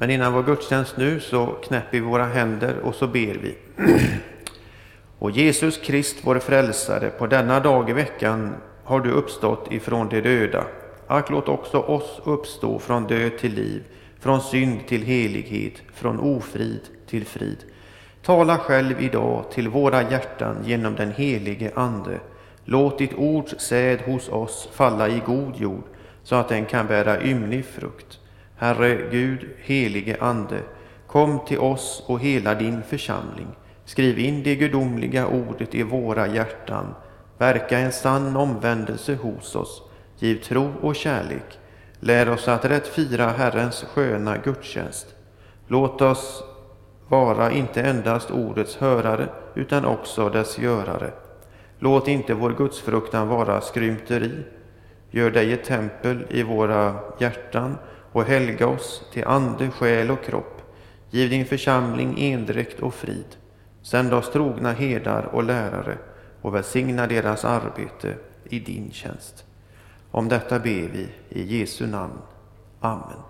Men innan vår gudstjänst nu så knäpper vi våra händer och så ber vi. och Jesus Krist, vår frälsare, på denna dag i veckan har du uppstått ifrån de döda. Ack, låt också oss uppstå från död till liv, från synd till helighet, från ofrid till frid. Tala själv idag till våra hjärtan genom den helige Ande. Låt ditt ords säd hos oss falla i god jord, så att den kan bära ymnig frukt. Herre Gud, helige Ande, kom till oss och hela din församling. Skriv in det gudomliga ordet i våra hjärtan. Verka en sann omvändelse hos oss. Giv tro och kärlek. Lär oss att rätt fira Herrens sköna gudstjänst. Låt oss vara inte endast ordets hörare utan också dess görare. Låt inte vår gudsfruktan vara skrymteri. Gör dig ett tempel i våra hjärtan och helga oss till ande, själ och kropp. Giv din församling endräkt och frid. Sänd oss trogna herdar och lärare och välsigna deras arbete i din tjänst. Om detta ber vi i Jesu namn. Amen.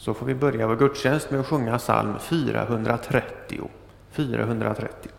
Så får vi börja vår gudstjänst med att sjunga psalm 430. 430.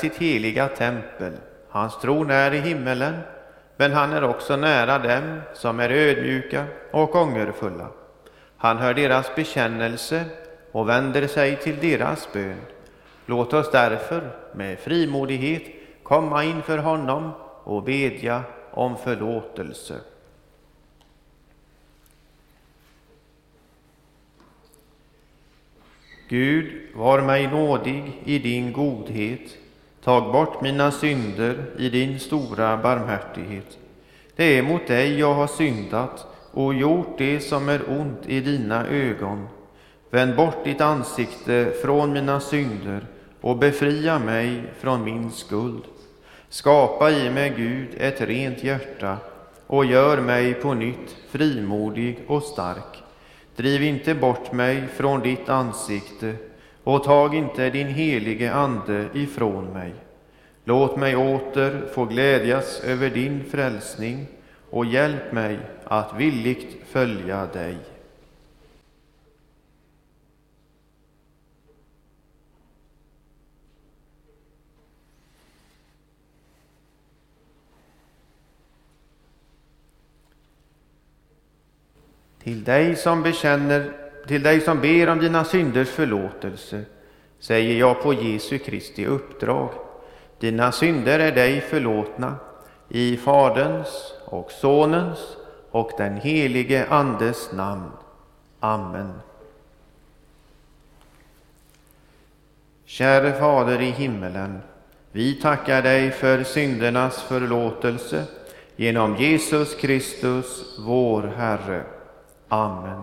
Sitt heliga tempel, hans tron är i himmelen, men han är också nära dem som är ödmjuka och ångerfulla. Han hör deras bekännelse och vänder sig till deras bön. Låt oss därför med frimodighet komma inför honom och bedja om förlåtelse. Gud, var mig nådig i din godhet. Tag bort mina synder i din stora barmhärtighet. Det är mot dig jag har syndat och gjort det som är ont i dina ögon. Vänd bort ditt ansikte från mina synder och befria mig från min skuld. Skapa i mig, Gud, ett rent hjärta och gör mig på nytt frimodig och stark. Driv inte bort mig från ditt ansikte och tag inte din helige Ande ifrån mig. Låt mig åter få glädjas över din frälsning och hjälp mig att villigt följa dig. Till dig som bekänner, till dig som ber om dina synders förlåtelse säger jag på Jesu Kristi uppdrag. Dina synder är dig förlåtna i Faderns och Sonens och den helige Andes namn. Amen. Käre Fader i himmelen, vi tackar dig för syndernas förlåtelse genom Jesus Kristus, vår Herre. Amen.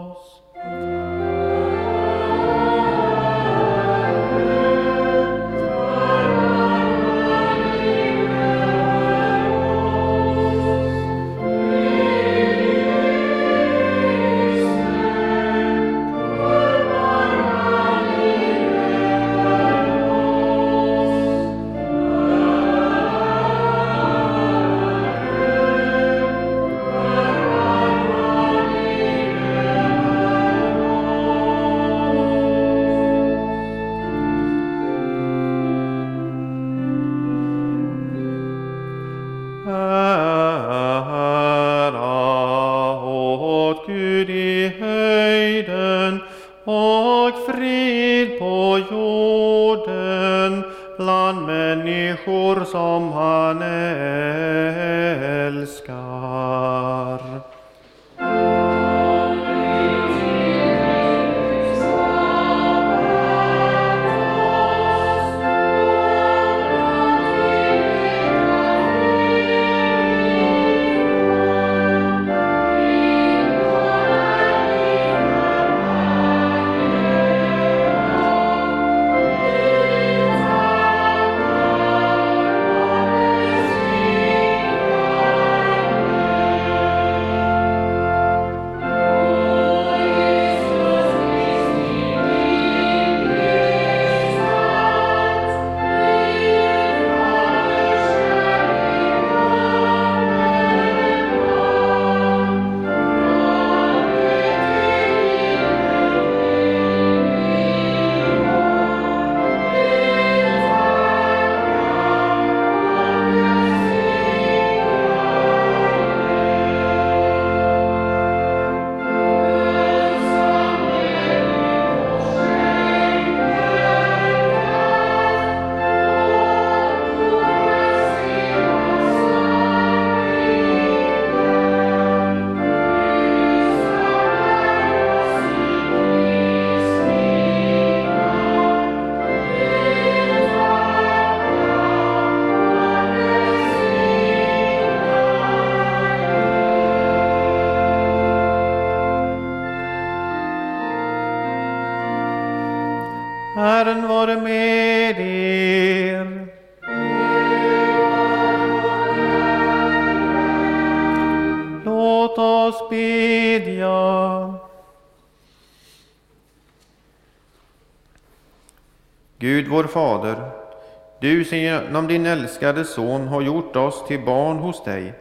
Du genom din älskade Son har gjort oss till barn hos dig,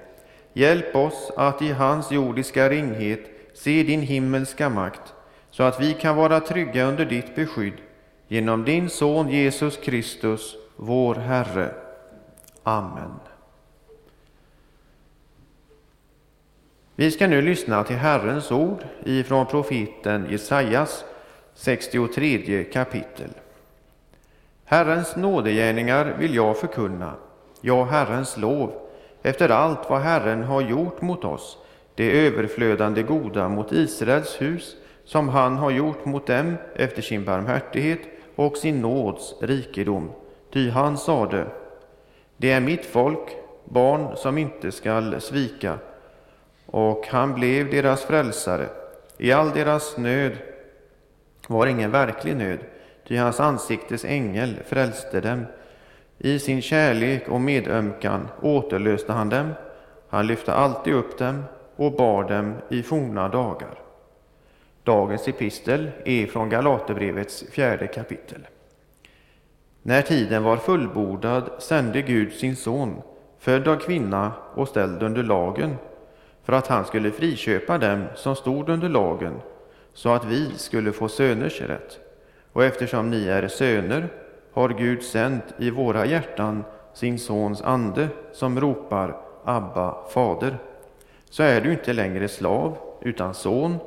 hjälp oss att i hans jordiska ringhet se din himmelska makt, så att vi kan vara trygga under ditt beskydd genom din Son Jesus Kristus, vår Herre. Amen. Vi ska nu lyssna till Herrens ord ifrån profeten Jesajas 63 kapitel. Herrens nådegärningar vill jag förkunna, ja, Herrens lov, efter allt vad Herren har gjort mot oss, det överflödande goda mot Israels hus, som han har gjort mot dem efter sin barmhärtighet och sin nåds rikedom. Ty han sade, det är mitt folk, barn som inte skall svika, och han blev deras frälsare. I all deras nöd var ingen verklig nöd, ty hans ansiktes ängel frälste dem. I sin kärlek och medömkan återlöste han dem. Han lyfte alltid upp dem och bar dem i forna dagar. Dagens epistel är från Galaterbrevets fjärde kapitel. När tiden var fullbordad sände Gud sin son, född av kvinna och ställd under lagen, för att han skulle friköpa dem som stod under lagen, så att vi skulle få söners rätt. Och eftersom ni är söner har Gud sänt i våra hjärtan sin sons ande som ropar Abba, fader. Så är du inte längre slav, utan son,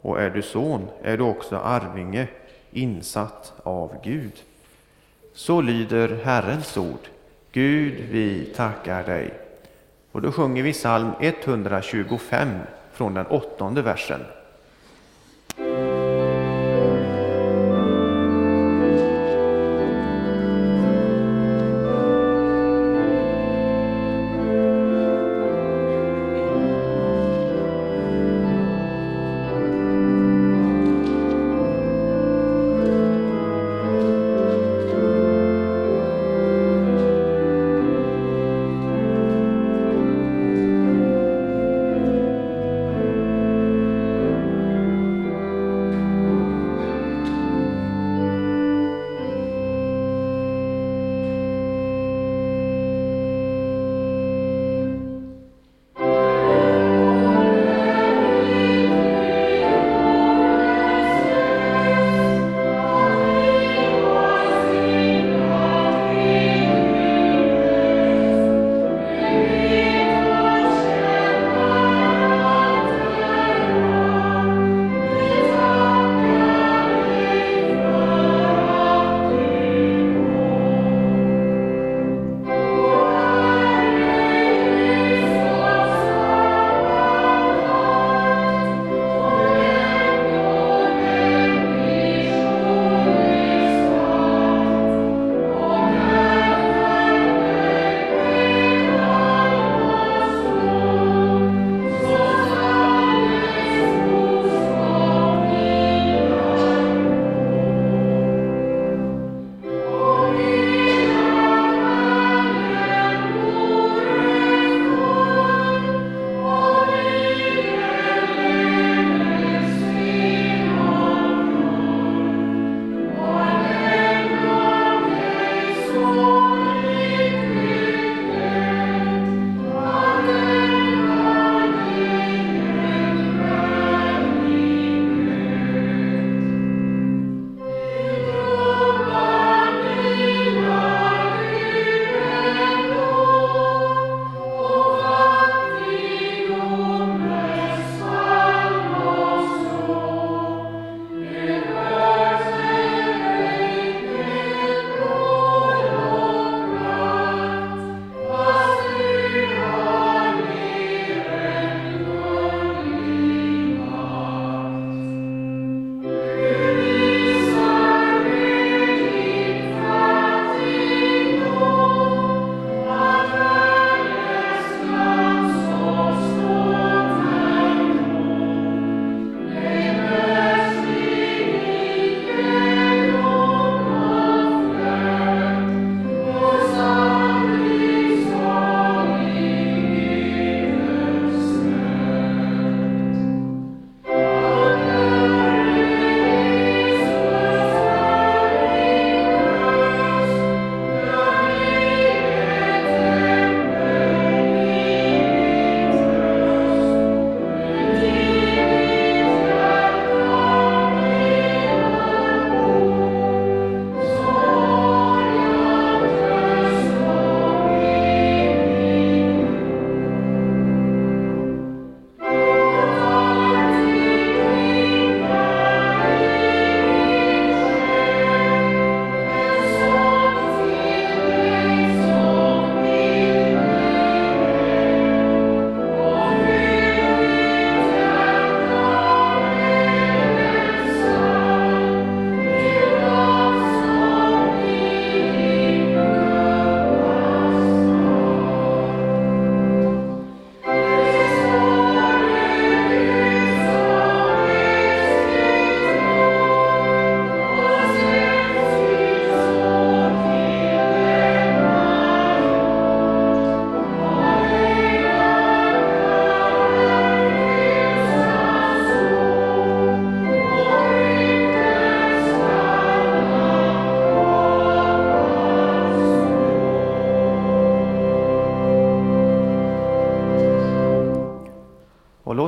och är du son är du också arvinge, insatt av Gud. Så lyder Herrens ord. Gud, vi tackar dig. Och då sjunger vi psalm 125 från den åttonde versen.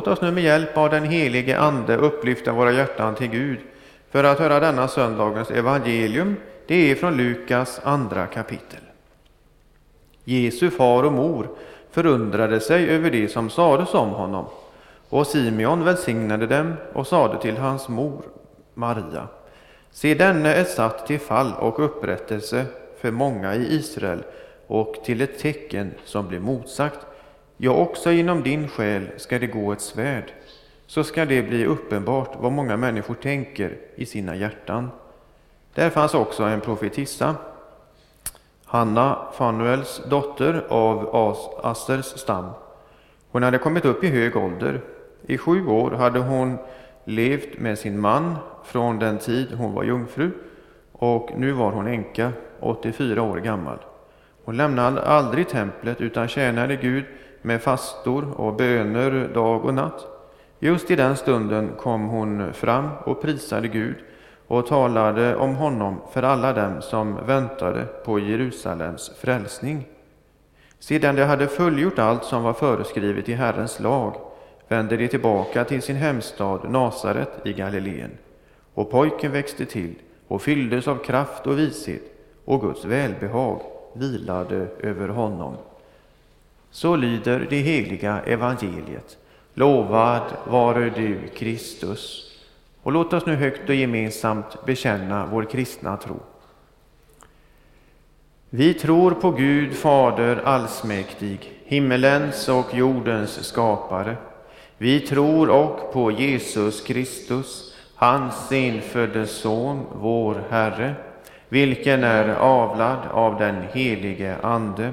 Låt oss nu med hjälp av den helige Ande upplyfta våra hjärtan till Gud för att höra denna söndagens evangelium. Det är från Lukas andra kapitel. Jesu far och mor förundrade sig över det som sades om honom, och Simeon välsignade dem och sade till hans mor Maria, se denne är satt till fall och upprättelse för många i Israel och till ett tecken som blir motsagt. Ja, också inom din själ ska det gå ett svärd, så ska det bli uppenbart vad många människor tänker i sina hjärtan. Där fanns också en profetissa, Hanna, Fanuels dotter av Assers stam. Hon hade kommit upp i hög ålder. I sju år hade hon levt med sin man från den tid hon var jungfru och nu var hon änka, 84 år gammal. Hon lämnade aldrig templet utan tjänade Gud med fastor och böner dag och natt. Just i den stunden kom hon fram och prisade Gud och talade om honom för alla dem som väntade på Jerusalems frälsning. Sedan de hade fullgjort allt som var föreskrivet i Herrens lag vände de tillbaka till sin hemstad Nasaret i Galileen. Och pojken växte till och fylldes av kraft och vishet, och Guds välbehag vilade över honom. Så lyder det heliga evangeliet. Lovad vare du, Kristus. Och låt oss nu högt och gemensamt bekänna vår kristna tro. Vi tror på Gud Fader allsmäktig, himmelens och jordens skapare. Vi tror och på Jesus Kristus, hans enfödde Son, vår Herre, vilken är avlad av den helige Ande,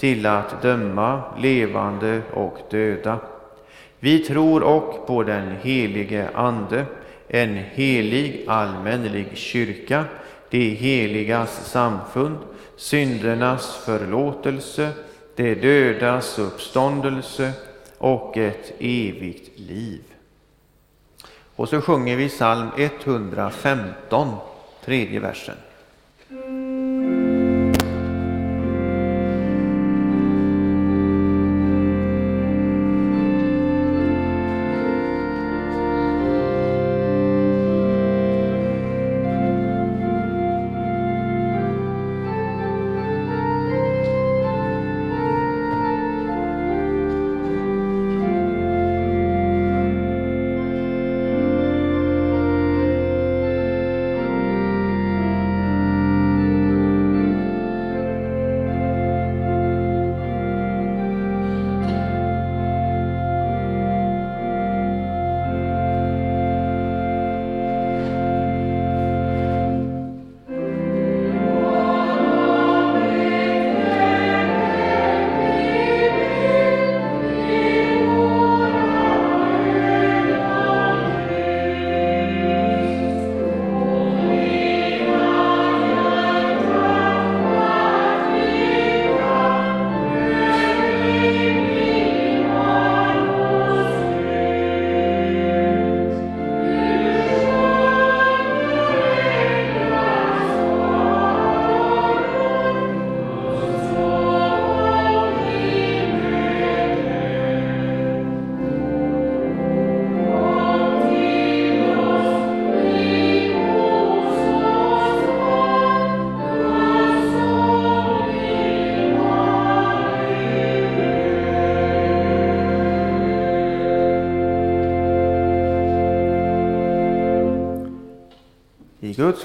till att döma levande och döda. Vi tror och på den helige Ande, en helig allmännelig kyrka, det heligas samfund, syndernas förlåtelse, det dödas uppståndelse och ett evigt liv. Och så sjunger vi psalm 115, tredje versen.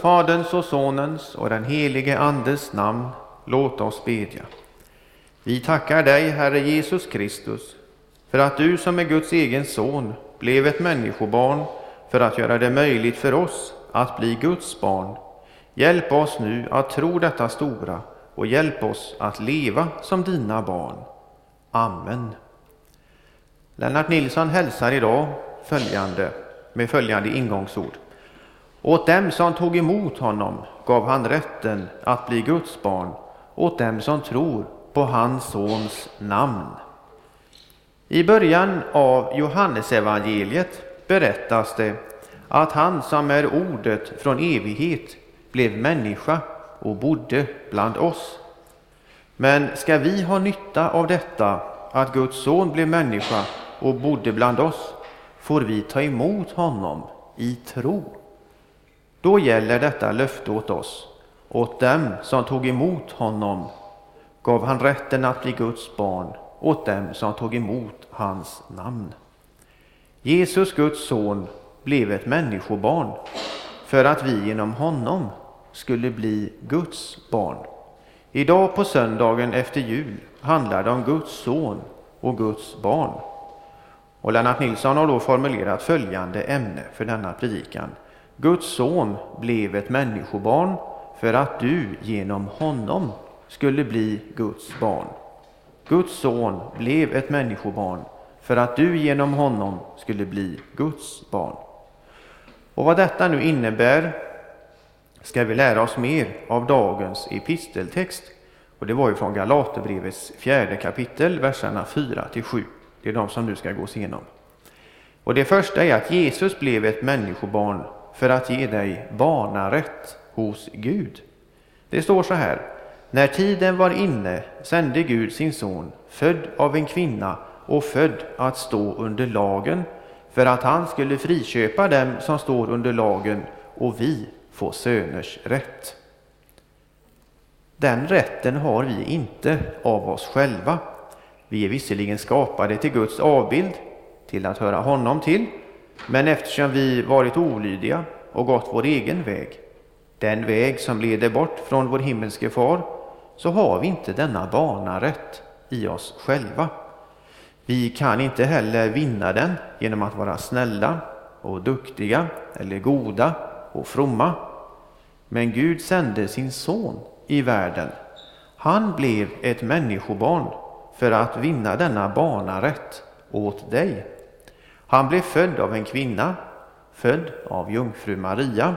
Faderns och Sonens och den helige Andes namn, låt oss bedja. Vi tackar dig, Herre Jesus Kristus, för att du som är Guds egen son blev ett människobarn för att göra det möjligt för oss att bli Guds barn. Hjälp oss nu att tro detta stora och hjälp oss att leva som dina barn. Amen. Lennart Nilsson hälsar idag följande. med följande ingångsord. Åt dem som tog emot honom gav han rätten att bli Guds barn, åt dem som tror på hans sons namn. I början av Johannesevangeliet berättas det att han som är ordet från evighet blev människa och bodde bland oss. Men ska vi ha nytta av detta, att Guds son blev människa och bodde bland oss, får vi ta emot honom i tro. Då gäller detta löfte åt oss, åt dem som tog emot honom gav han rätten att bli Guds barn åt dem som tog emot hans namn. Jesus, Guds son, blev ett människobarn för att vi genom honom skulle bli Guds barn. Idag på söndagen efter jul handlar det om Guds son och Guds barn. Och Lennart Nilsson har då formulerat följande ämne för denna predikan. Guds son blev ett människobarn för att du genom honom skulle bli Guds barn. Guds son blev ett människobarn för att du genom honom skulle bli Guds barn. Och vad detta nu innebär ska vi lära oss mer av dagens episteltext. Och det var ju från Galaterbrevets fjärde kapitel, verserna 4 till 7. Det är de som nu ska gås igenom. Och det första är att Jesus blev ett människobarn för att ge dig barnarätt hos Gud. Det står så här. När tiden var inne sände Gud sin son, född av en kvinna och född att stå under lagen, för att han skulle friköpa dem som står under lagen och vi få söners rätt. Den rätten har vi inte av oss själva. Vi är visserligen skapade till Guds avbild, till att höra honom till, men eftersom vi varit olydiga och gått vår egen väg, den väg som leder bort från vår himmelske far, så har vi inte denna barnarätt i oss själva. Vi kan inte heller vinna den genom att vara snälla och duktiga eller goda och fromma. Men Gud sände sin son i världen. Han blev ett människobarn för att vinna denna barnarätt åt dig. Han blev född av en kvinna, född av jungfru Maria,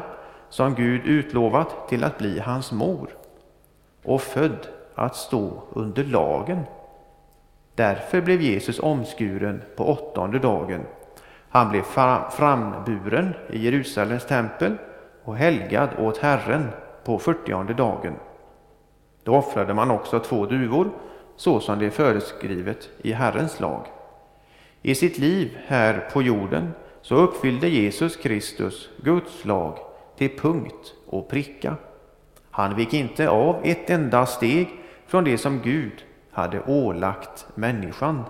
som Gud utlovat till att bli hans mor och född att stå under lagen. Därför blev Jesus omskuren på åttonde dagen. Han blev framburen i Jerusalems tempel och helgad åt Herren på fyrtionde dagen. Då offrade man också två duvor, så som det är föreskrivet i Herrens lag. I sitt liv här på jorden så uppfyllde Jesus Kristus Guds lag till punkt och pricka. Han vek inte av ett enda steg från det som Gud hade ålagt människan.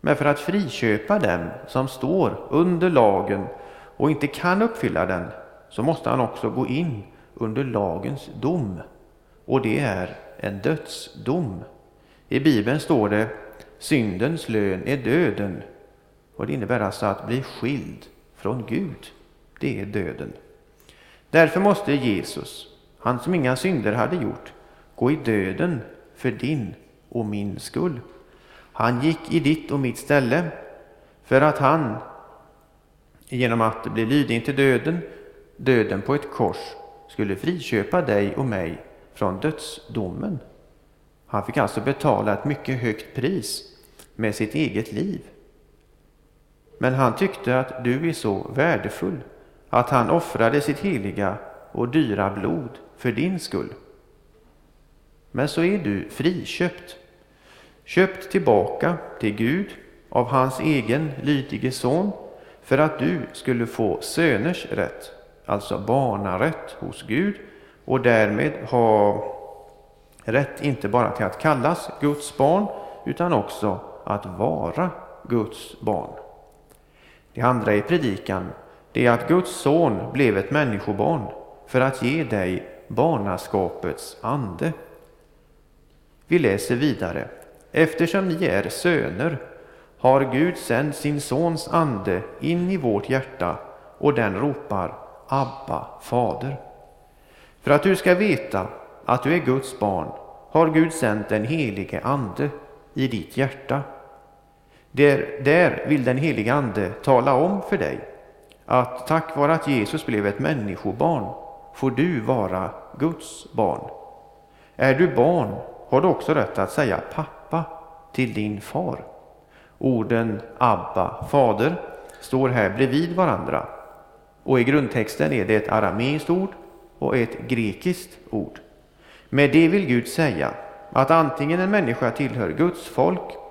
Men för att friköpa dem som står under lagen och inte kan uppfylla den så måste han också gå in under lagens dom. Och det är en dödsdom. I Bibeln står det syndens lön är döden. Och det innebär alltså att bli skild från Gud. Det är döden. Därför måste Jesus, han som inga synder hade gjort, gå i döden för din och min skull. Han gick i ditt och mitt ställe för att han genom att bli lydig till döden döden på ett kors skulle friköpa dig och mig från dödsdomen. Han fick alltså betala ett mycket högt pris med sitt eget liv. Men han tyckte att du är så värdefull att han offrade sitt heliga och dyra blod för din skull. Men så är du friköpt, köpt tillbaka till Gud av hans egen lydige son för att du skulle få söners rätt alltså barnarätt hos Gud och därmed ha rätt inte bara till att kallas Guds barn utan också att vara Guds barn. Det andra i predikan det är att Guds son blev ett människobarn för att ge dig barnaskapets ande. Vi läser vidare. Eftersom ni är söner har Gud sänt sin sons ande in i vårt hjärta och den ropar Abba, Fader. För att du ska veta att du är Guds barn har Gud sänt den helige Ande i ditt hjärta. Där, där vill den helige Ande tala om för dig att tack vare att Jesus blev ett människobarn får du vara Guds barn. Är du barn har du också rätt att säga pappa till din far. Orden Abba, fader, står här bredvid varandra och i grundtexten är det ett arameiskt ord och ett grekiskt ord. Med det vill Gud säga att antingen en människa tillhör Guds folk,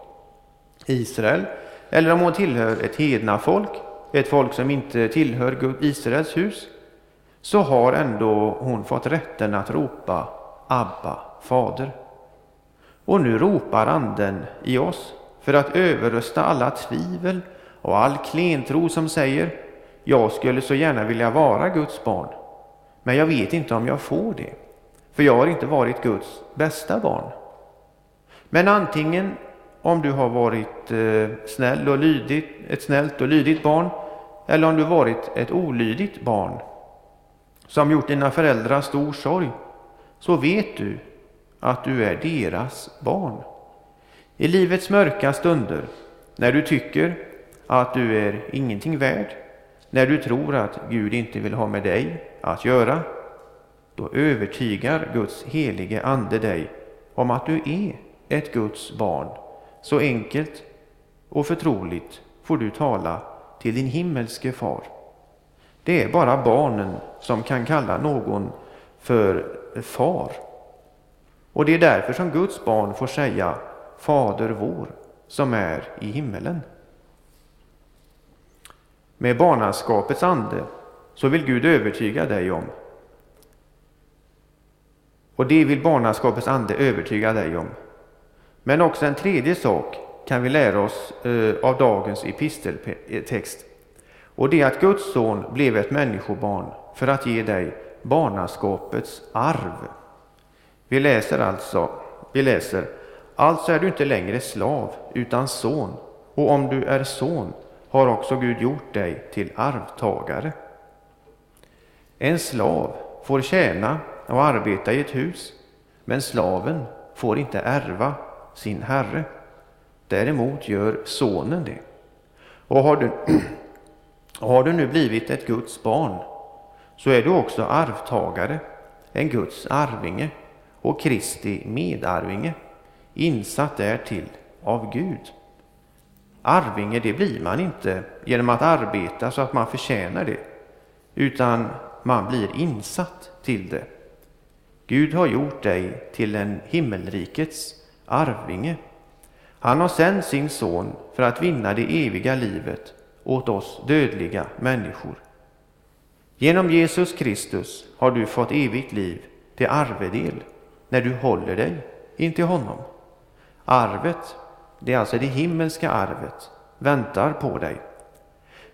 Israel, eller om hon tillhör ett hedna folk, ett folk som inte tillhör Israels hus, så har ändå hon fått rätten att ropa Abba, fader. Och nu ropar Anden i oss för att överrösta alla tvivel och all klentro som säger jag skulle så gärna vilja vara Guds barn, men jag vet inte om jag får det, för jag har inte varit Guds bästa barn. Men antingen om du har varit eh, snäll och lydigt, ett snällt och lydigt barn, eller om du varit ett olydigt barn som gjort dina föräldrar stor sorg, så vet du att du är deras barn. I livets mörka stunder, när du tycker att du är ingenting värd, när du tror att Gud inte vill ha med dig att göra, då övertygar Guds helige Ande dig om att du är ett Guds barn. Så enkelt och förtroligt får du tala till din himmelske far. Det är bara barnen som kan kalla någon för far. Och det är därför som Guds barn får säga Fader vår som är i himmelen. Med barnaskapets ande så vill Gud övertyga dig om och det vill barnaskapets ande övertyga dig om. Men också en tredje sak kan vi lära oss eh, av dagens episteltext. Och det är att Guds son blev ett människobarn för att ge dig barnaskapets arv. Vi läser alltså, vi läser, alltså är du inte längre slav utan son, och om du är son har också Gud gjort dig till arvtagare. En slav får tjäna och arbeta i ett hus, men slaven får inte ärva sin herre. Däremot gör sonen det. Och har du, har du nu blivit ett Guds barn, så är du också arvtagare, en Guds arvinge och Kristi medarvinge, insatt därtill av Gud. Arvinge, det blir man inte genom att arbeta så att man förtjänar det, utan man blir insatt till det. Gud har gjort dig till en himmelrikets arvinge. Han har sänt sin son för att vinna det eviga livet åt oss dödliga människor. Genom Jesus Kristus har du fått evigt liv till arvedel när du håller dig intill honom. Arvet, det är alltså det himmelska arvet, väntar på dig.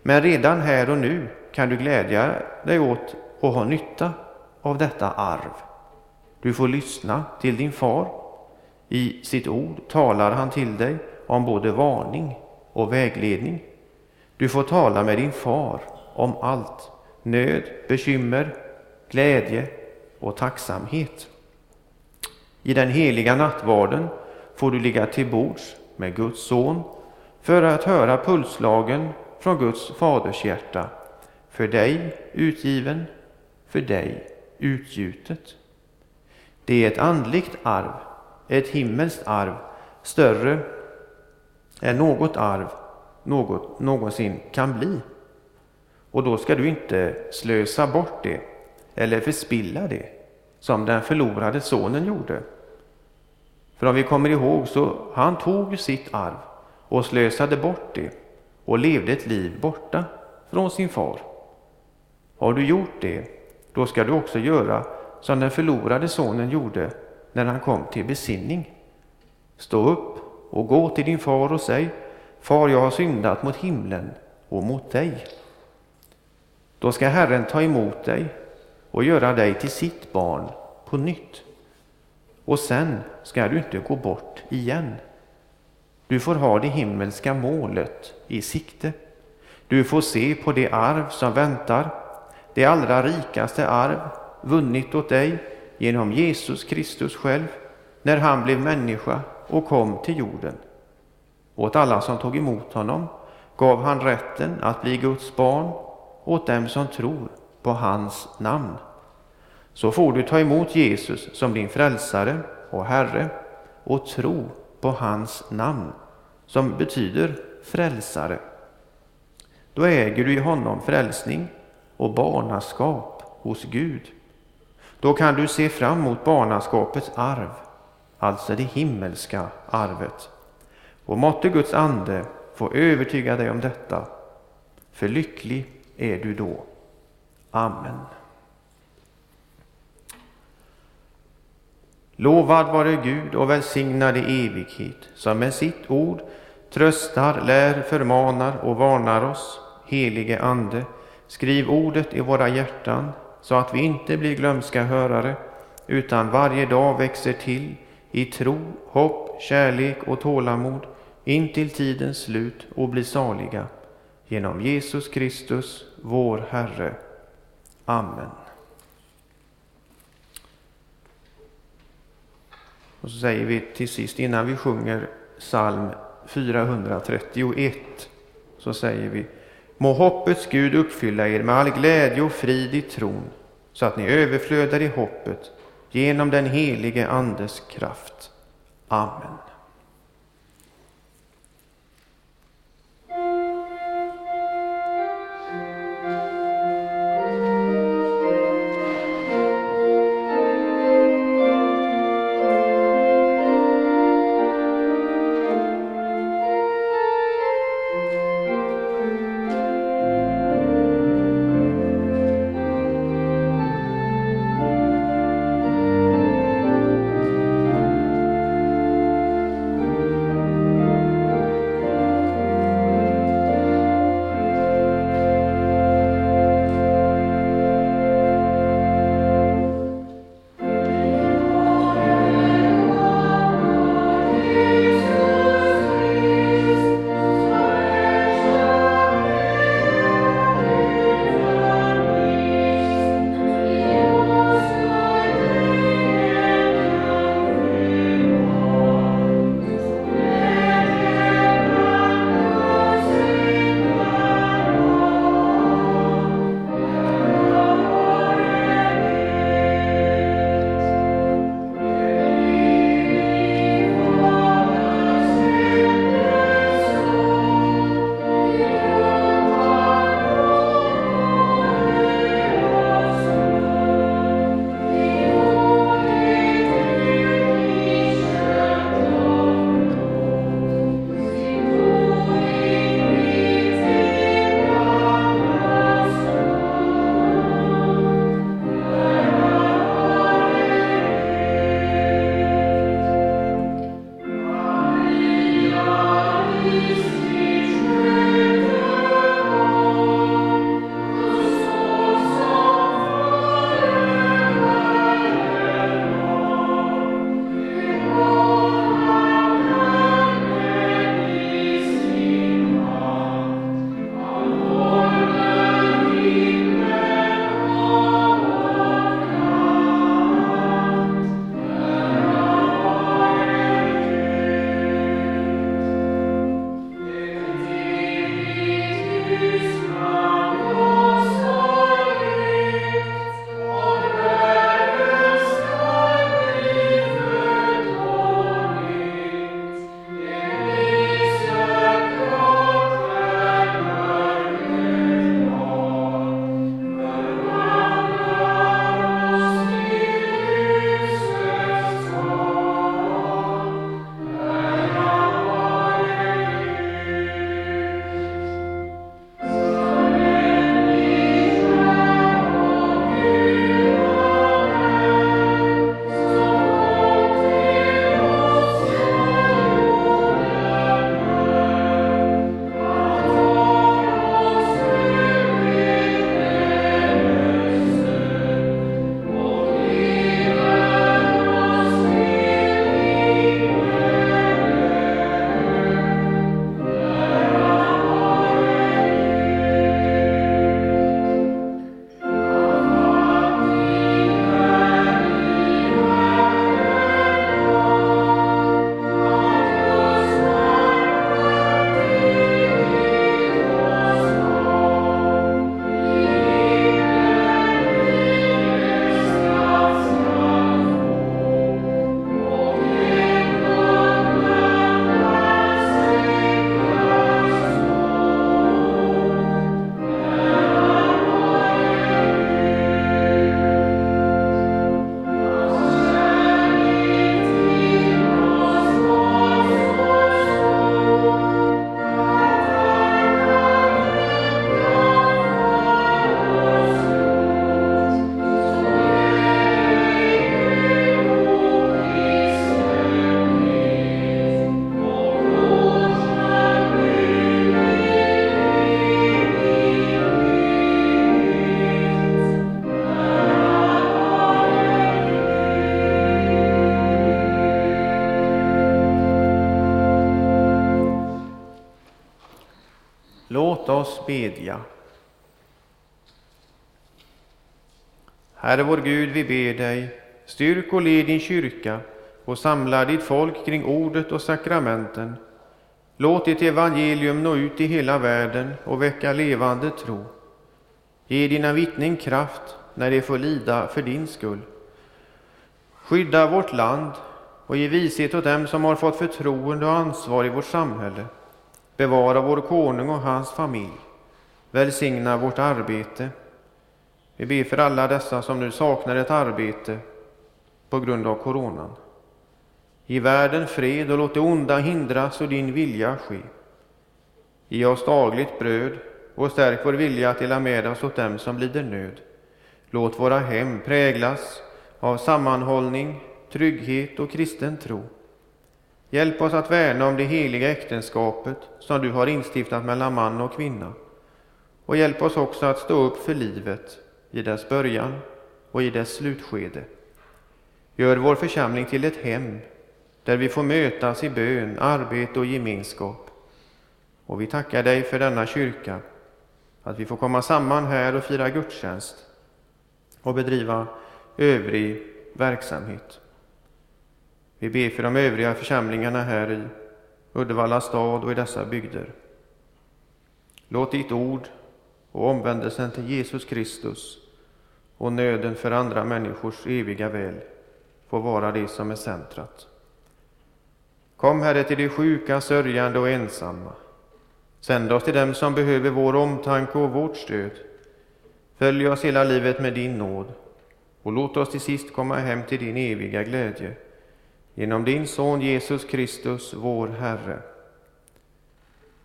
Men redan här och nu kan du glädja dig åt och ha nytta av detta arv. Du får lyssna till din far. I sitt ord talar han till dig om både varning och vägledning. Du får tala med din far om allt, nöd, bekymmer, glädje och tacksamhet. I den heliga nattvarden får du ligga till bords med Guds son för att höra pulslagen från Guds faders hjärta. för dig utgiven, för dig utgjutet. Det är ett andligt arv, ett himmelskt arv, större än något arv något någonsin kan bli. Och då ska du inte slösa bort det eller förspilla det som den förlorade sonen gjorde. För om vi kommer ihåg så han tog sitt arv och slösade bort det och levde ett liv borta från sin far. Har du gjort det, då ska du också göra som den förlorade sonen gjorde när han kom till besinning. Stå upp och gå till din far och säg Far, jag har syndat mot himlen och mot dig. Då ska Herren ta emot dig och göra dig till sitt barn på nytt. Och sen ska du inte gå bort igen. Du får ha det himmelska målet i sikte. Du får se på det arv som väntar, det allra rikaste arv vunnit åt dig genom Jesus Kristus själv när han blev människa och kom till jorden. Åt alla som tog emot honom gav han rätten att bli Guds barn åt dem som tror på hans namn. Så får du ta emot Jesus som din frälsare och Herre och tro på hans namn, som betyder frälsare. Då äger du i honom frälsning och barnaskap hos Gud. Då kan du se fram mot barnaskapets arv, alltså det himmelska arvet. Och måtte Guds ande få övertyga dig om detta, för lycklig är du då. Amen. Lovad vare Gud och välsignad i evighet, som med sitt ord tröstar, lär, förmanar och varnar oss. Helige Ande, skriv ordet i våra hjärtan, så att vi inte blir glömska hörare, utan varje dag växer till i tro, hopp, kärlek och tålamod in till tidens slut och blir saliga. Genom Jesus Kristus, vår Herre. Amen. Och så säger vi till sist, innan vi sjunger psalm 431, så säger vi Må hoppets Gud uppfylla er med all glädje och frid i tron, så att ni överflödar i hoppet genom den helige Andes kraft. Amen. Bedja. Herre vår Gud, vi ber dig, styrk och led din kyrka och samla ditt folk kring ordet och sakramenten. Låt ditt evangelium nå ut i hela världen och väcka levande tro. Ge dina vittnen kraft när de får lida för din skull. Skydda vårt land och ge vishet åt dem som har fått förtroende och ansvar i vårt samhälle. Bevara vår konung och hans familj. Välsigna vårt arbete. Vi ber för alla dessa som nu saknar ett arbete på grund av coronan. Ge världen fred och låt det onda hindras och din vilja ske. Ge oss dagligt bröd och stärk vår vilja att dela med oss åt dem som lider nöd. Låt våra hem präglas av sammanhållning, trygghet och kristen tro. Hjälp oss att värna om det heliga äktenskapet som du har instiftat mellan man och kvinna. Och hjälp oss också att stå upp för livet i dess början och i dess slutskede. Gör vår församling till ett hem där vi får mötas i bön, arbete och gemenskap. Och vi tackar dig för denna kyrka, att vi får komma samman här och fira gudstjänst och bedriva övrig verksamhet. Vi ber för de övriga församlingarna här i Uddevalla stad och i dessa bygder. Låt ditt ord och omvändelsen till Jesus Kristus och nöden för andra människors eviga väl får vara det som är centrat. Kom, Herre, till de sjuka, sörjande och ensamma. Sänd oss till dem som behöver vår omtanke och vårt stöd. Följ oss hela livet med din nåd och låt oss till sist komma hem till din eviga glädje. Genom din son Jesus Kristus, vår Herre.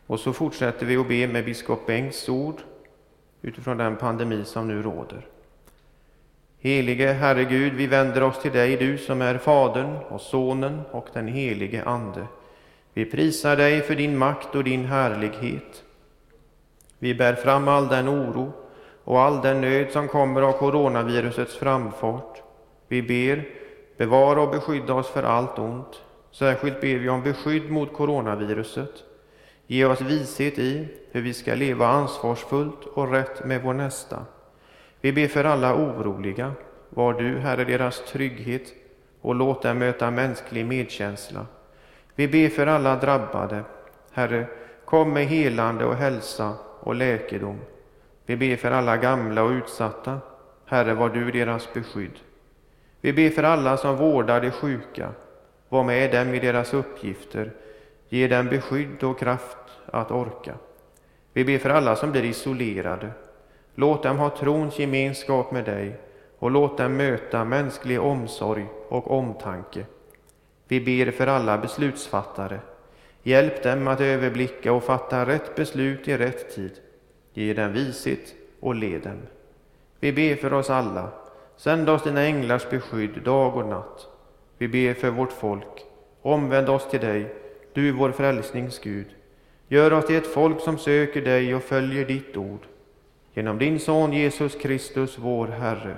Och så fortsätter vi att be med biskop Bengts ord utifrån den pandemi som nu råder. Helige Herre Gud, vi vänder oss till dig, du som är Fadern och Sonen och den helige Ande. Vi prisar dig för din makt och din härlighet. Vi bär fram all den oro och all den nöd som kommer av coronavirusets framfart. Vi ber, bevara och beskydda oss för allt ont. Särskilt ber vi om beskydd mot coronaviruset. Ge oss vishet i hur vi ska leva ansvarsfullt och rätt med vår nästa. Vi ber för alla oroliga. Var du, Herre, deras trygghet och låt dem möta mänsklig medkänsla. Vi ber för alla drabbade. Herre, kom med helande och hälsa och läkedom. Vi ber för alla gamla och utsatta. Herre, var du deras beskydd. Vi ber för alla som vårdar de sjuka. Var med dem i deras uppgifter. Ge dem beskydd och kraft att orka. Vi ber för alla som blir isolerade. Låt dem ha trons gemenskap med dig och låt dem möta mänsklig omsorg och omtanke. Vi ber för alla beslutsfattare. Hjälp dem att överblicka och fatta rätt beslut i rätt tid. Ge dem vishet och led dem. Vi ber för oss alla. Sänd oss dina änglars beskydd dag och natt. Vi ber för vårt folk. Omvänd oss till dig, du vår frälsnings Gud. Gör oss till ett folk som söker dig och följer ditt ord. Genom din son Jesus Kristus, vår Herre.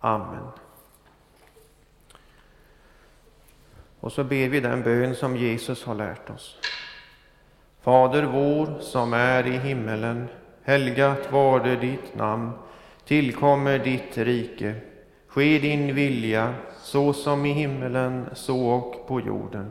Amen. Och så ber vi den bön som Jesus har lärt oss. Fader vår som är i himmelen. Helgat varde ditt namn. Tillkommer ditt rike. Ske din vilja, så som i himmelen, så och på jorden.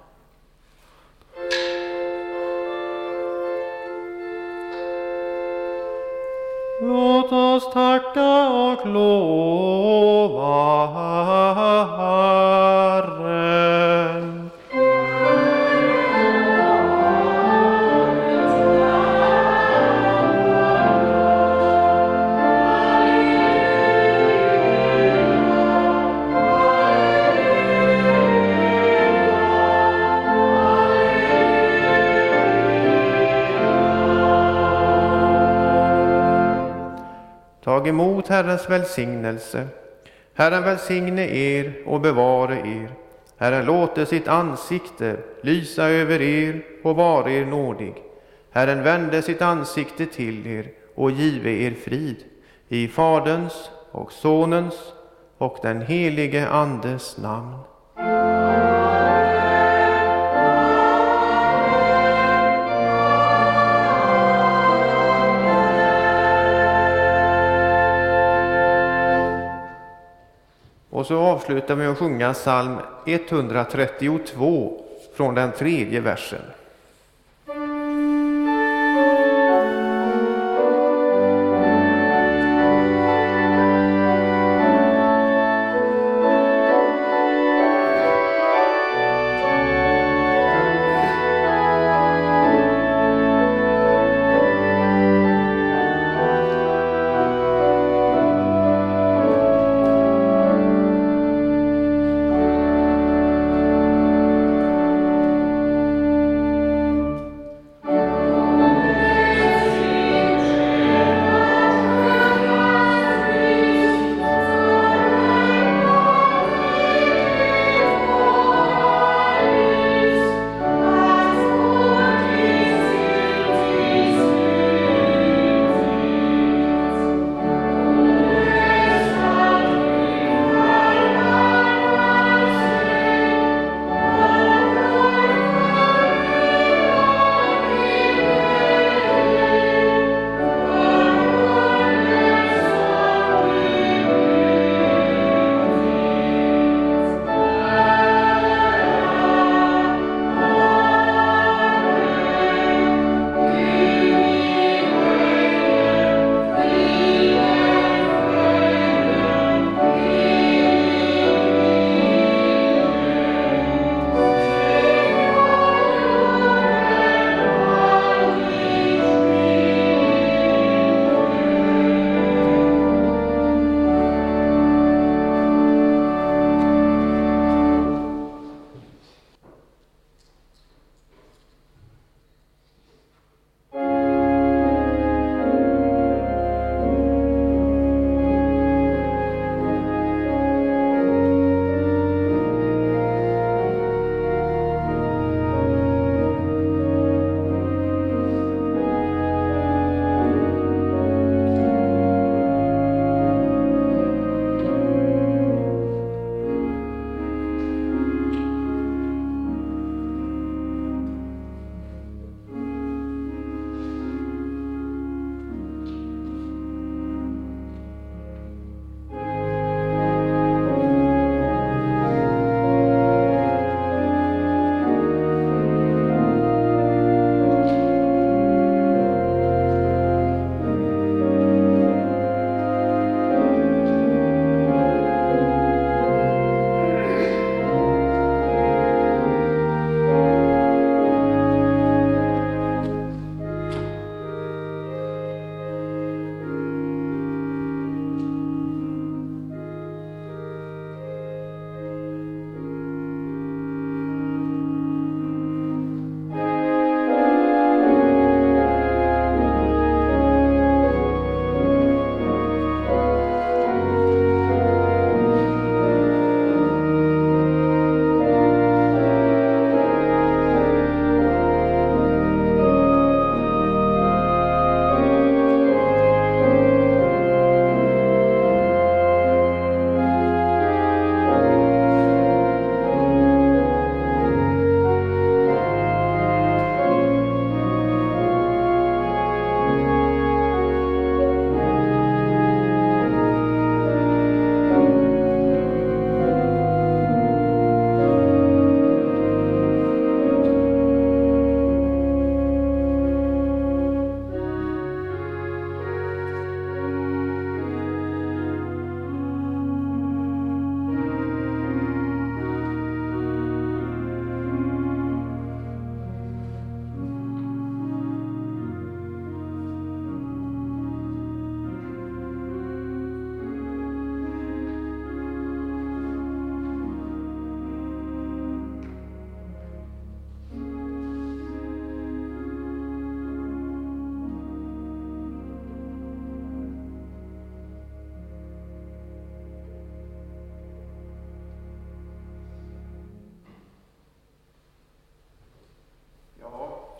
Låt oss tacka och lova Herren. Emot Herrens välsignelse. Herren välsigne er och bevare er. Herren låte sitt ansikte lysa över er och vare er nådig. Herren vände sitt ansikte till er och give er frid. I Faderns och Sonens och den helige Andes namn. Och så avslutar vi med att sjunga psalm 132 från den tredje versen.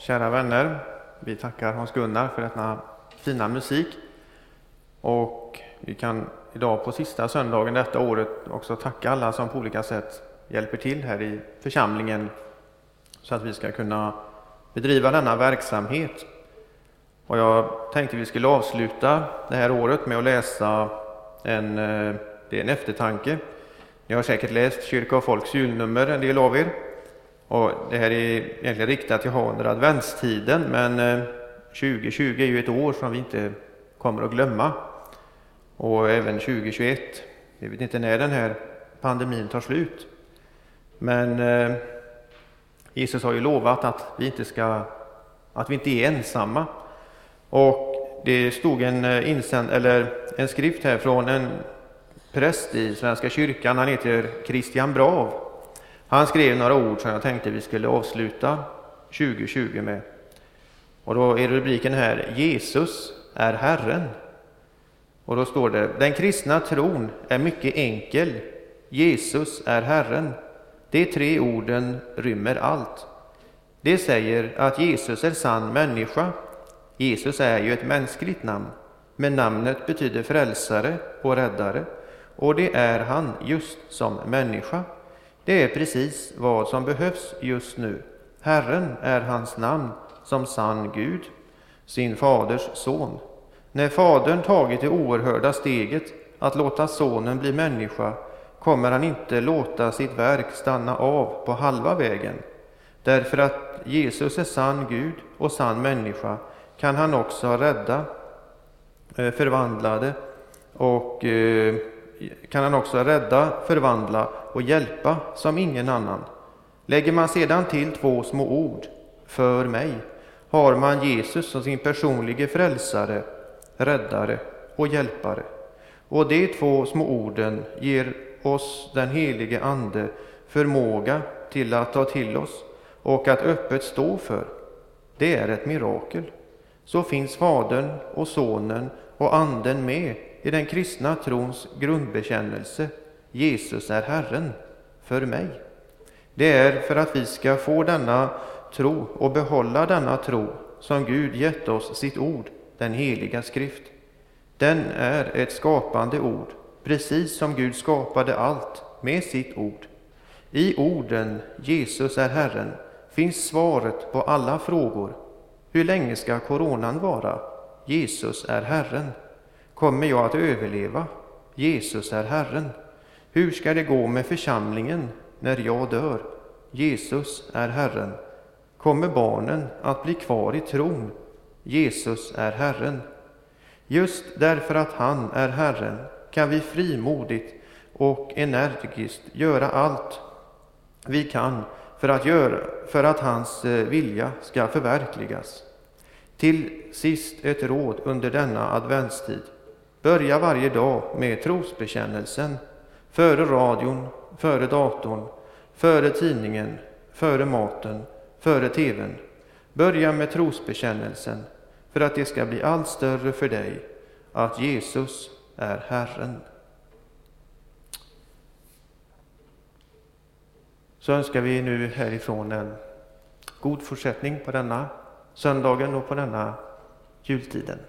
Kära vänner. Vi tackar Hans-Gunnar för denna fina musik. Och vi kan idag på sista söndagen detta året också tacka alla som på olika sätt hjälper till här i församlingen så att vi ska kunna bedriva denna verksamhet. Och jag tänkte vi skulle avsluta det här året med att läsa en, eh, det är en eftertanke. Ni har säkert läst Kyrka och Folks julnummer, en del av er. Och det här är egentligen riktat till under adventstiden, men eh, 2020 är ju ett år som vi inte kommer att glömma. Och även 2021. Vi vet inte när den här pandemin tar slut. Men eh, Jesus har ju lovat att vi inte ska, att vi inte är ensamma. Och det stod en, eh, insänd, eller en skrift här från en präst i Svenska kyrkan. Han heter Christian Brav. Han skrev några ord som jag tänkte vi skulle avsluta 2020 med. Och då är rubriken här Jesus är Herren. Och då står det Den kristna tron är mycket enkel. Jesus är Herren. De tre orden rymmer allt. Det säger att Jesus är sann människa. Jesus är ju ett mänskligt namn, men namnet betyder frälsare och räddare, och det är han just som människa. Det är precis vad som behövs just nu. Herren är hans namn som sann Gud, sin faders son. När Fadern tagit det oerhörda steget att låta Sonen bli människa kommer han inte låta sitt verk stanna av på halva vägen. Därför att Jesus är sann Gud och sann människa kan han också rädda eh, förvandlade och eh, kan han också rädda, förvandla och hjälpa som ingen annan. Lägger man sedan till två små ord, för mig, har man Jesus som sin personlige frälsare, räddare och hjälpare. Och de två små orden ger oss den helige Ande förmåga till att ta till oss och att öppet stå för. Det är ett mirakel. Så finns Fadern och Sonen och Anden med i den kristna trons grundbekännelse. Jesus är Herren för mig. Det är för att vi ska få denna tro och behålla denna tro som Gud gett oss sitt ord, den heliga skrift. Den är ett skapande ord, precis som Gud skapade allt med sitt ord. I orden Jesus är Herren finns svaret på alla frågor. Hur länge ska coronan vara? Jesus är Herren. Kommer jag att överleva? Jesus är Herren. Hur ska det gå med församlingen när jag dör? Jesus är Herren. Kommer barnen att bli kvar i tron? Jesus är Herren. Just därför att han är Herren kan vi frimodigt och energiskt göra allt vi kan för att, göra, för att hans eh, vilja ska förverkligas. Till sist ett råd under denna adventstid. Börja varje dag med trosbekännelsen, före radion, före datorn, före tidningen, före maten, före tvn. Börja med trosbekännelsen för att det ska bli allt större för dig att Jesus är Herren. Så önskar vi nu härifrån en god fortsättning på denna söndagen och på denna jultiden.